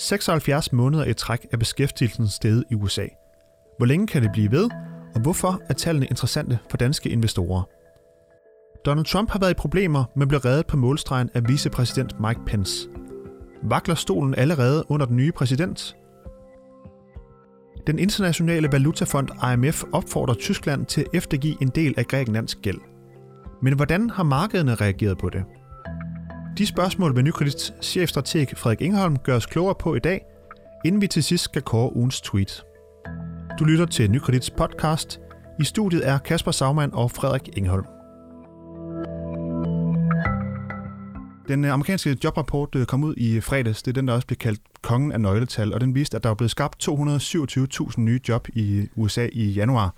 76 måneder i træk er beskæftigelsen steget i USA. Hvor længe kan det blive ved, og hvorfor er tallene interessante for danske investorer? Donald Trump har været i problemer, men blev reddet på målstregen af vicepræsident Mike Pence. Vakler stolen allerede under den nye præsident? Den internationale valutafond IMF opfordrer Tyskland til at eftergive en del af Grækenlands gæld. Men hvordan har markederne reageret på det? De spørgsmål vil Nykredits chefstrateg Frederik Ingholm gør os klogere på i dag, inden vi til sidst skal kåre ugens tweet. Du lytter til Nykredits podcast. I studiet er Kasper Sagmann og Frederik Ingholm. Den øh, amerikanske jobrapport øh, kom ud i fredags. Det er den, der også bliver kaldt kongen af nøgletal, og den viste, at der var blevet skabt 227.000 nye job i USA i januar.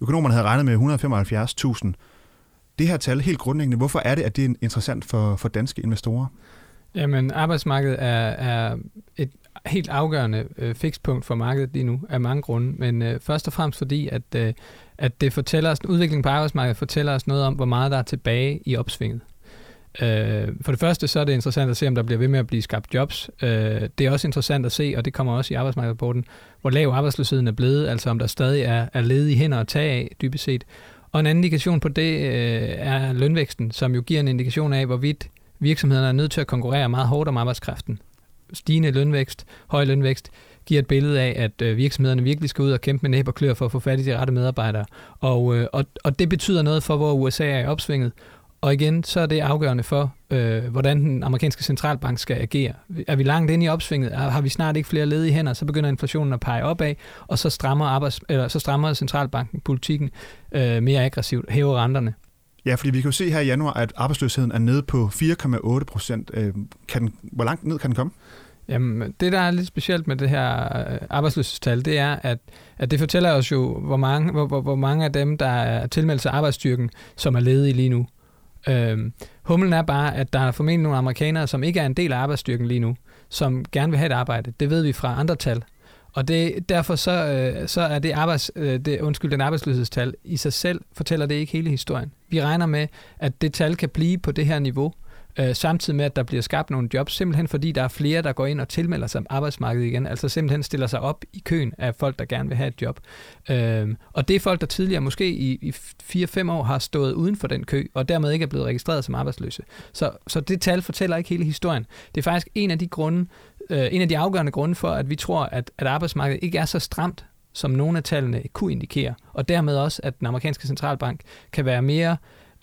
Økonomerne havde regnet med 175.000. Det her tal, helt grundlæggende, hvorfor er det, at det er interessant for, for danske investorer? Jamen, arbejdsmarkedet er, er et helt afgørende øh, fikspunkt for markedet lige nu, af mange grunde, men øh, først og fremmest fordi, at, øh, at det fortæller os, udviklingen på arbejdsmarkedet fortæller os noget om, hvor meget der er tilbage i opsvinget. Øh, for det første så er det interessant at se, om der bliver ved med at blive skabt jobs. Øh, det er også interessant at se, og det kommer også i arbejdsmarkedsrapporten, hvor lav arbejdsløsheden er blevet, altså om der stadig er, er ledige hænder at tage af, dybest set. Og en anden indikation på det øh, er lønvæksten, som jo giver en indikation af, hvorvidt virksomhederne er nødt til at konkurrere meget hårdt om arbejdskraften. Stigende lønvækst, høj lønvækst, giver et billede af, at øh, virksomhederne virkelig skal ud og kæmpe med næb og klør for at få fat i de rette medarbejdere. Og, øh, og, og det betyder noget for, hvor USA er i opsvinget. Og igen, så er det afgørende for, øh, hvordan den amerikanske centralbank skal agere. Er vi langt inde i opsvinget, har vi snart ikke flere ledige hænder, så begynder inflationen at pege opad, og så strammer, arbejds, eller så strammer centralbanken politikken øh, mere aggressivt, hæver renterne. Ja, fordi vi kan jo se her i januar, at arbejdsløsheden er nede på 4,8 procent. Øh, hvor langt ned kan den komme? Jamen, det der er lidt specielt med det her øh, arbejdsløshedstal, det er, at, at det fortæller os jo, hvor mange, hvor, hvor, hvor mange af dem, der er tilmeldt sig arbejdsstyrken, som er ledige lige nu. Øhm, humlen er bare, at der er formentlig nogle amerikanere, som ikke er en del af arbejdsstyrken lige nu, som gerne vil have et arbejde. Det ved vi fra andre tal. Og det, derfor så, øh, så er det, arbejds, øh, det, undskyld, den arbejdsløshedstal i sig selv fortæller det ikke hele historien. Vi regner med, at det tal kan blive på det her niveau, øh, samtidig med, at der bliver skabt nogle jobs, simpelthen fordi der er flere, der går ind og tilmelder sig arbejdsmarkedet igen, altså simpelthen stiller sig op i køen af folk, der gerne vil have et job. Øh, og det er folk, der tidligere måske i, i 4-5 år har stået uden for den kø, og dermed ikke er blevet registreret som arbejdsløse. Så, så det tal fortæller ikke hele historien. Det er faktisk en af de grunde, øh, en af de afgørende grunde for, at vi tror, at, at arbejdsmarkedet ikke er så stramt, som nogle af tallene kunne indikere, og dermed også, at den amerikanske centralbank kan være mere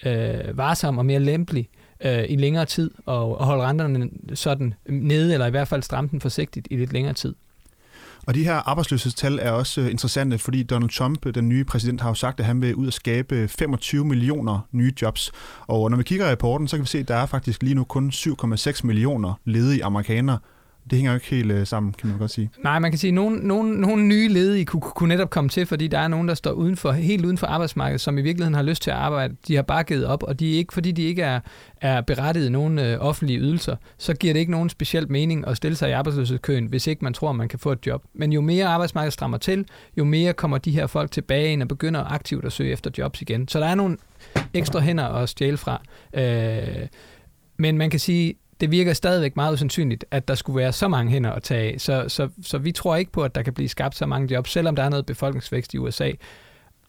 øh, varsom og mere lempelig øh, i længere tid, og, og holde renterne sådan nede, eller i hvert fald stramme den forsigtigt i lidt længere tid. Og de her arbejdsløshedstal er også øh, interessante, fordi Donald Trump, øh, den nye præsident, har jo sagt, at han vil ud og skabe øh, 25 millioner nye jobs. Og når vi kigger i rapporten, så kan vi se, at der er faktisk lige nu kun 7,6 millioner ledige amerikanere, det hænger jo ikke helt øh, sammen, kan man godt sige. Nej, man kan sige, at nogle, nogle, nogle nye ledige kunne, kunne netop komme til, fordi der er nogen, der står uden for, helt uden for arbejdsmarkedet, som i virkeligheden har lyst til at arbejde. De har bare givet op, og de er ikke, fordi de ikke er, er berettiget i nogen øh, offentlige ydelser, så giver det ikke nogen speciel mening at stille sig i arbejdsløshedskøen, hvis ikke man tror, man kan få et job. Men jo mere arbejdsmarkedet strammer til, jo mere kommer de her folk tilbage ind og begynder aktivt at søge efter jobs igen. Så der er nogle ekstra hænder at stjæle fra. Øh, men man kan sige, det virker stadigvæk meget usandsynligt, at der skulle være så mange hænder at tage af. Så, så, så vi tror ikke på, at der kan blive skabt så mange jobs, selvom der er noget befolkningsvækst i USA.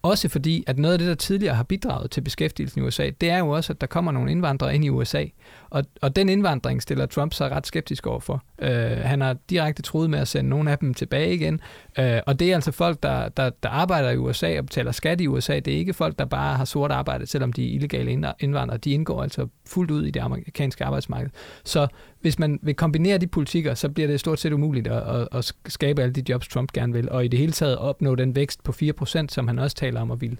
Også fordi, at noget af det, der tidligere har bidraget til beskæftigelsen i USA, det er jo også, at der kommer nogle indvandrere ind i USA. Og, og den indvandring stiller Trump sig ret skeptisk overfor. Øh, han har direkte troet med at sende nogle af dem tilbage igen. Øh, og det er altså folk, der, der, der arbejder i USA og betaler skat i USA. Det er ikke folk, der bare har sort arbejde, selvom de er illegale indvandrere. De indgår altså fuldt ud i det amerikanske arbejdsmarked. Så hvis man vil kombinere de politikker, så bliver det stort set umuligt at, at, at skabe alle de jobs, Trump gerne vil, og i det hele taget opnå den vækst på 4%, som han også taler om at ville.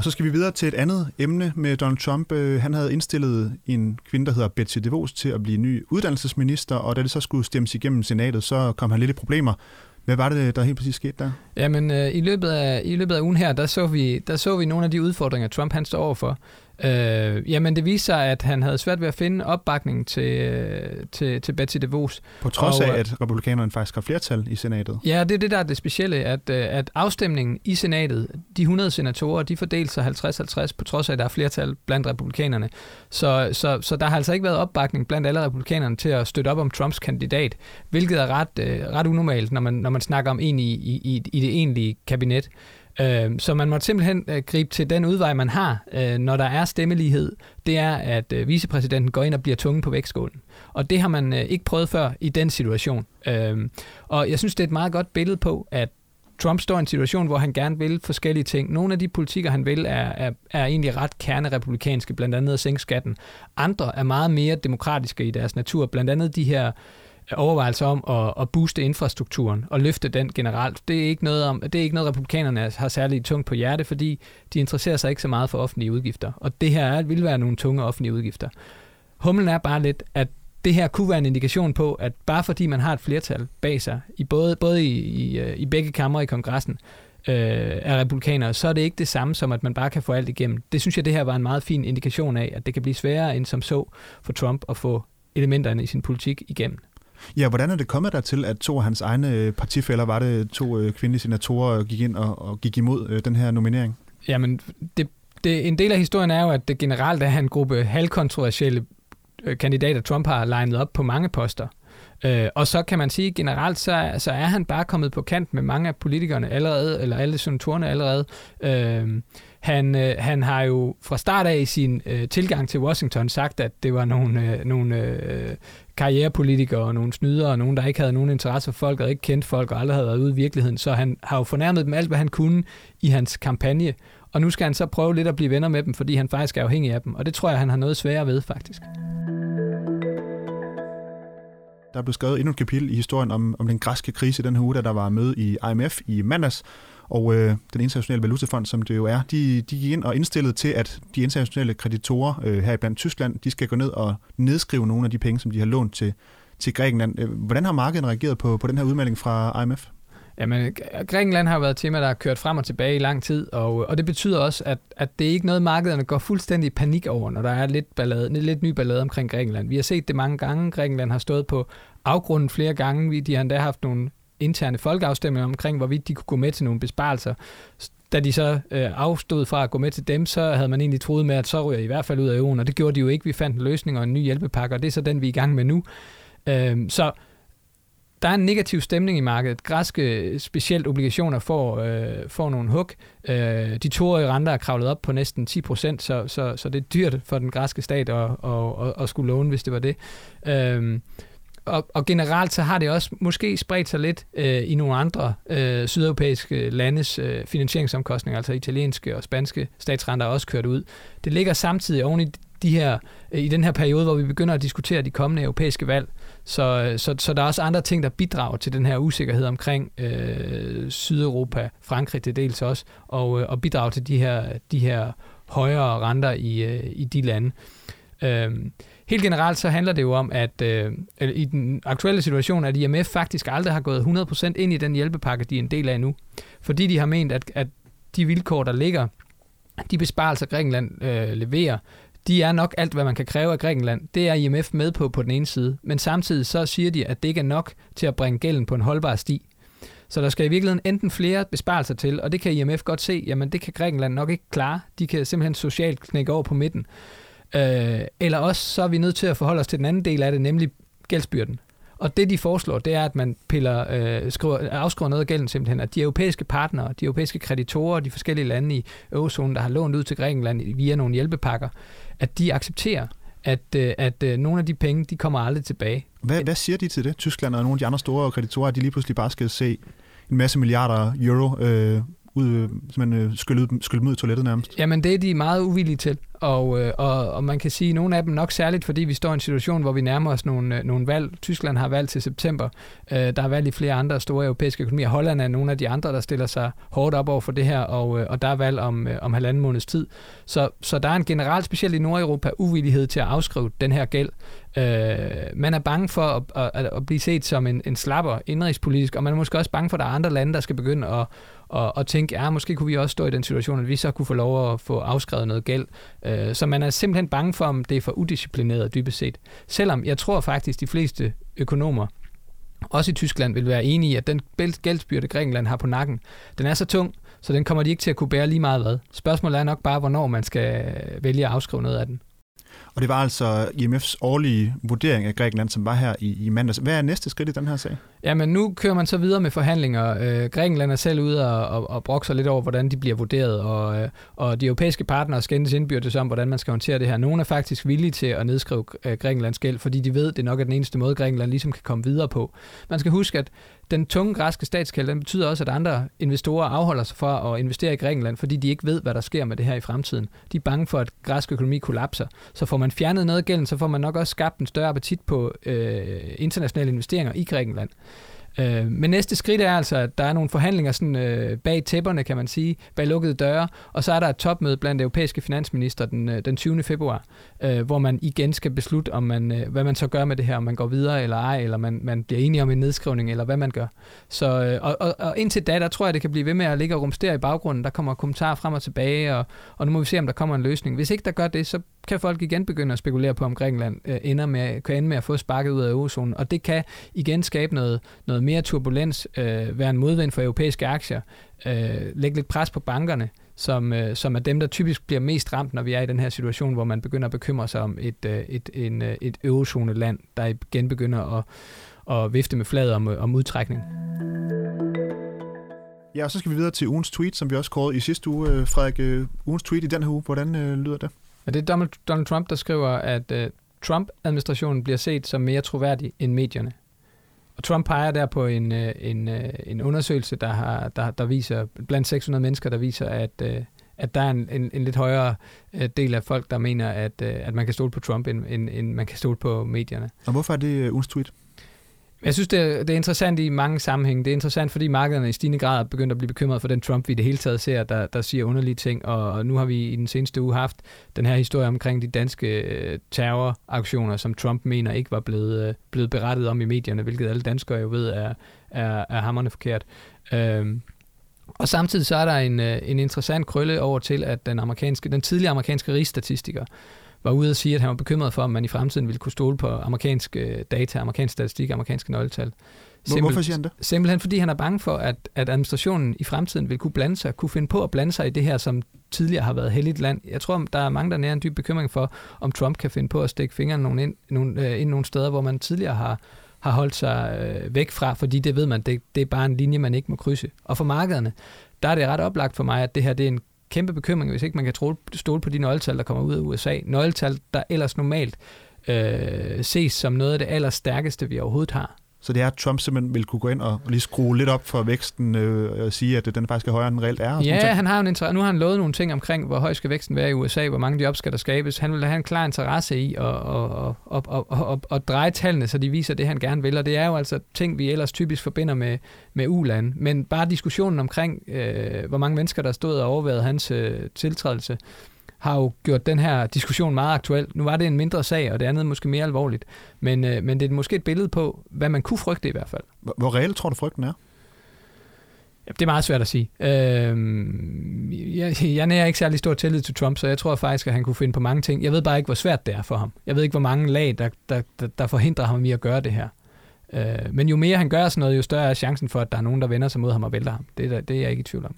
Og så skal vi videre til et andet emne med Donald Trump. Øh, han havde indstillet en kvinde, der hedder Betsy DeVos, til at blive ny uddannelsesminister, og da det så skulle stemmes igennem senatet, så kom han lidt i problemer. Hvad var det, der helt præcis skete der? Jamen, øh, i, løbet af, i løbet af ugen her, der så, vi, der så vi nogle af de udfordringer, Trump han står overfor. Øh, jamen, det viser sig, at han havde svært ved at finde opbakning til, til, til Betsy DeVos. På trods og, af, at republikanerne faktisk har flertal i senatet. Ja, det er det, der er det specielle, at, at afstemningen i senatet, de 100 senatorer, de fordelte sig 50-50, på trods af, at der er flertal blandt republikanerne. Så, så, så der har altså ikke været opbakning blandt alle republikanerne til at støtte op om Trumps kandidat, hvilket er ret, ret unormalt, når man, når man snakker om en i, i, i det egentlige kabinet. Øh, så man må simpelthen øh, gribe til den udvej, man har, øh, når der er stemmelighed. Det er, at øh, vicepræsidenten går ind og bliver tunge på vægtskålen. Og det har man øh, ikke prøvet før i den situation. Øhm, og jeg synes, det er et meget godt billede på, at Trump står i en situation, hvor han gerne vil forskellige ting. Nogle af de politikker, han vil, er, er, er egentlig ret kernerepublikanske, blandt andet at sænke skatten. Andre er meget mere demokratiske i deres natur, blandt andet de her overvejelser om at, at booste infrastrukturen og løfte den generelt. Det er ikke noget, om, det er ikke noget republikanerne har særligt tungt på hjerte, fordi de interesserer sig ikke så meget for offentlige udgifter. Og det her vil være nogle tunge offentlige udgifter. Humlen er bare lidt, at det her kunne være en indikation på, at bare fordi man har et flertal bag sig, i både, både i, i, øh, i begge kammer i kongressen, øh, af republikanere, så er det ikke det samme som, at man bare kan få alt igennem. Det synes jeg, det her var en meget fin indikation af, at det kan blive sværere end som så for Trump at få elementerne i sin politik igennem. Ja, hvordan er det kommet der til, at to af hans egne øh, partifælder, var det to øh, kvindelige senatorer, øh, gik ind og, og gik imod øh, den her nominering? Jamen, det, det, en del af historien er jo, at det generelt er en gruppe halvkontroversielle øh, kandidater, Trump har legnet op på mange poster. Øh, og så kan man sige, generelt så, så er han bare kommet på kant med mange af politikerne allerede, eller alle senatorerne allerede. Øh, han, øh, han har jo fra start af i sin øh, tilgang til Washington sagt, at det var nogle, øh, nogle øh, karrierepolitikere og nogle snydere, og nogen, der ikke havde nogen interesse for folk, og ikke kendt folk, og aldrig havde været ude i virkeligheden. Så han har jo fornærmet dem alt, hvad han kunne i hans kampagne. Og nu skal han så prøve lidt at blive venner med dem, fordi han faktisk er afhængig af dem. Og det tror jeg, han har noget sværere ved, faktisk. Der blev skrevet endnu et kapitel i historien om, om den græske krise den her uge, da der var møde i IMF i mandags, og øh, den internationale valutafond, som det jo er, de, de gik ind og indstillede til, at de internationale kreditorer øh, her i blandt Tyskland, de skal gå ned og nedskrive nogle af de penge, som de har lånt til, til Grækenland. Øh, hvordan har markedet reageret på, på den her udmelding fra IMF? Jamen, Grækenland har været et tema, der har kørt frem og tilbage i lang tid, og, og det betyder også, at, at det er ikke noget, markederne går fuldstændig i panik over, når der er lidt, ballade, lidt ny ballade omkring Grækenland. Vi har set det mange gange. Grækenland har stået på afgrunden flere gange. De har endda haft nogle interne folkeafstemninger omkring, hvorvidt de kunne gå med til nogle besparelser. Da de så øh, afstod fra at gå med til dem, så havde man egentlig troet med, at så ryger i hvert fald ud af euroen, og det gjorde de jo ikke. Vi fandt en løsning og en ny hjælpepakke, og det er så den, vi er i gang med nu. Øh, så der er en negativ stemning i markedet. Græske øh, specielt obligationer får, øh, får nogle hug. Øh, de toårige renter er kravlet op på næsten 10 procent, så, så, så det er dyrt for den græske stat at, at, at, at skulle låne, hvis det var det. Øh, og, og generelt så har det også måske spredt sig lidt øh, i nogle andre øh, sydeuropæiske landes øh, finansieringsomkostninger, altså italienske og spanske statsrenter er også kørt ud. Det ligger samtidig oven i de her, øh, i den her periode, hvor vi begynder at diskutere de kommende europæiske valg. Så, øh, så, så der er også andre ting, der bidrager til den her usikkerhed omkring øh, Sydeuropa, Frankrig til dels også, og, øh, og bidrager til de her, de her højere renter i, øh, i de lande. Øh, Helt generelt så handler det jo om, at øh, i den aktuelle situation, at IMF faktisk aldrig har gået 100% ind i den hjælpepakke, de er en del af nu. Fordi de har ment, at, at de vilkår, der ligger, de besparelser, Grækenland øh, leverer, de er nok alt, hvad man kan kræve af Grækenland. Det er IMF med på på den ene side. Men samtidig så siger de, at det ikke er nok til at bringe gælden på en holdbar sti. Så der skal i virkeligheden enten flere besparelser til, og det kan IMF godt se, jamen det kan Grækenland nok ikke klare. De kan simpelthen socialt knække over på midten. Øh, eller også så er vi nødt til at forholde os til den anden del af det, nemlig gældsbyrden. Og det, de foreslår, det er, at man piller, øh, skriver, afskriver noget af gælden simpelthen, at de europæiske partnere, de europæiske kreditorer, de forskellige lande i eurozonen, der har lånt ud til Grækenland via nogle hjælpepakker, at de accepterer, at, øh, at øh, nogle af de penge, de kommer aldrig tilbage. Hvad, hvad siger de til det, Tyskland og nogle af de andre store kreditorer, at de lige pludselig bare skal se en masse milliarder euro øh, ud, øh, simpelthen øh, skylde, dem ud i toilettet nærmest? Jamen det er de meget uvillige til. Og, øh, og, og man kan sige, at nogle af dem nok særligt, fordi vi står i en situation, hvor vi nærmer os nogle, nogle valg. Tyskland har valg til september. Der er valg i flere andre store europæiske økonomier. Holland er nogle af de andre, der stiller sig hårdt op over for det her, og, og der er valg om, om halvanden måneds tid. Så, så der er en generelt, specielt i Nordeuropa, uvillighed til at afskrive den her gæld. Øh, man er bange for at, at, at blive set som en, en slapper indrigspolitisk, og man er måske også bange for, at der er andre lande, der skal begynde at, at, at tænke, ja, måske kunne vi også stå i den situation, at vi så kunne få lov at få afskrevet noget gæld. Øh, så man er simpelthen bange for, om det er for udisciplineret dybest set. Selvom jeg tror faktisk, de fleste økonomer, også i Tyskland, vil være enige i, at den gældsbyrde, Grækenland har på nakken, den er så tung, så den kommer de ikke til at kunne bære lige meget hvad. Spørgsmålet er nok bare, hvornår man skal vælge at afskrive noget af den. Og det var altså IMF's årlige vurdering af Grækenland, som var her i, i mandags. Hvad er næste skridt i den her sag? Jamen, nu kører man så videre med forhandlinger. Øh, Grækenland er selv ude og, og, og brokser lidt over, hvordan de bliver vurderet, og, øh, og de europæiske partnere skændes indbyrdes om, hvordan man skal håndtere det her. Nogle er faktisk villige til at nedskrive øh, Grækenlands gæld, fordi de ved, det nok er den eneste måde, Grækenland ligesom kan komme videre på. Man skal huske, at den tunge græske statskæld, den betyder også, at andre investorer afholder sig fra at investere i Grækenland, fordi de ikke ved, hvad der sker med det her i fremtiden. De er bange for, at græsk økonomi kollapser. Så får man fjernet noget af gælden, så får man nok også skabt en større appetit på øh, internationale investeringer i Grækenland. Øh, men næste skridt er altså, at der er nogle forhandlinger sådan, øh, bag tæpperne, kan man sige, bag lukkede døre, og så er der et topmøde blandt europæiske finansminister den, øh, den 20. februar, øh, hvor man igen skal beslutte, om man, øh, hvad man så gør med det her, om man går videre eller ej, eller man, man bliver enige om en nedskrivning, eller hvad man gør. Så, øh, og, og, og indtil da, der tror jeg, det kan blive ved med at ligge og rumstere i baggrunden. Der kommer kommentarer frem og tilbage, og, og nu må vi se, om der kommer en løsning. Hvis ikke der gør det, så kan folk igen begynde at spekulere på, om Grækenland øh, ender med, kan ende med at få sparket ud af eurozonen. Og det kan igen skabe noget, noget mere turbulens, øh, være en modvind for europæiske aktier, øh, lægge lidt pres på bankerne, som, øh, som er dem, der typisk bliver mest ramt, når vi er i den her situation, hvor man begynder at bekymre sig om et, øh, et, en, øh, et eurozone-land, der igen begynder at, at vifte med fladet om, om udtrækning. Ja, og så skal vi videre til ugens tweet, som vi også kårede i sidste uge. Øh, Frederik, øh, ugens tweet i den her uge, hvordan øh, lyder det? Ja, det er Donald, Donald Trump, der skriver, at uh, Trump-administrationen bliver set som mere troværdig end medierne. Og Trump peger der på en, øh, en, øh, en undersøgelse, der, har, der, der viser, blandt 600 mennesker, der viser, at, øh, at der er en, en, en lidt højere del af folk, der mener, at, at man kan stole på Trump, end, end, end man kan stole på medierne. Og hvorfor er det uh, ugens tweet? Jeg synes, det er, det er interessant i mange sammenhænge. Det er interessant, fordi markederne i stigende grad er begyndt at blive bekymret for den Trump, vi det hele taget ser, der, der siger underlige ting. Og, og nu har vi i den seneste uge haft den her historie omkring de danske øh, terroraktioner, som Trump mener ikke var blevet, øh, blevet berettet om i medierne, hvilket alle danskere jo ved er, er, er hammerne forkert. Øhm, og samtidig så er der en, øh, en interessant krølle over til, at den, amerikanske, den tidligere amerikanske rigsstatistiker, var ude at sige, at han var bekymret for, om man i fremtiden ville kunne stole på amerikanske øh, data, amerikansk statistik, amerikanske nøgletal. Simpel, Hvorfor siger han det? Simpelthen fordi han er bange for, at, at administrationen i fremtiden vil kunne blande sig, kunne finde på at blande sig i det her, som tidligere har været heldigt land. Jeg tror, der er mange, der nærer en dyb bekymring for, om Trump kan finde på at stikke fingrene nogle ind, nogle, øh, ind nogle steder, hvor man tidligere har, har holdt sig øh, væk fra, fordi det ved man, det, det er bare en linje, man ikke må krydse. Og for markederne, der er det ret oplagt for mig, at det her det er en kæmpe bekymring, hvis ikke man kan stole på de nøgletal, der kommer ud af USA. Nøgletal, der ellers normalt øh, ses som noget af det allerstærkeste, vi overhovedet har. Så det er, at Trump simpelthen vil kunne gå ind og lige skrue lidt op for væksten øh, og sige, at den faktisk er højere, end den reelt er? Ja, han har en interesse. Nu har han lovet nogle ting omkring, hvor høj skal væksten være i USA, hvor mange job skal der skabes. Han vil have en klar interesse i at, at, at, at, at, at, at dreje tallene, så de viser det, han gerne vil. Og det er jo altså ting, vi ellers typisk forbinder med, med uland. Men bare diskussionen omkring, øh, hvor mange mennesker, der stod og overvejede hans øh, tiltrædelse, har jo gjort den her diskussion meget aktuel. Nu var det en mindre sag, og det andet måske mere alvorligt. Men, øh, men det er måske et billede på, hvad man kunne frygte i hvert fald. Hvor, hvor reelt tror du frygten er? Det er meget svært at sige. Øh, jeg, jeg nærer ikke særlig stor tillid til Trump, så jeg tror faktisk, at han kunne finde på mange ting. Jeg ved bare ikke, hvor svært det er for ham. Jeg ved ikke, hvor mange lag, der, der, der, der forhindrer ham i at gøre det her. Øh, men jo mere han gør sådan noget, jo større er chancen for, at der er nogen, der vender sig mod ham og vælter ham. Det, er, det er jeg ikke i tvivl om.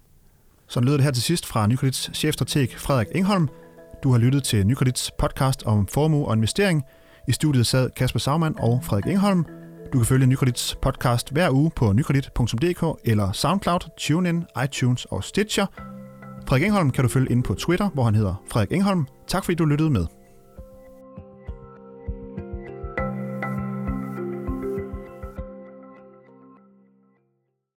Så lyder det her til sidst fra Nykredits chefstrateg Frederik Engholm. Du har lyttet til Nykredits podcast om formue og investering. I studiet sad Kasper Sagmann og Frederik Engholm. Du kan følge Nykredits podcast hver uge på nykredit.dk eller SoundCloud, TuneIn, iTunes og Stitcher. Frederik Engholm kan du følge ind på Twitter, hvor han hedder Frederik Engholm. Tak fordi du lyttede med.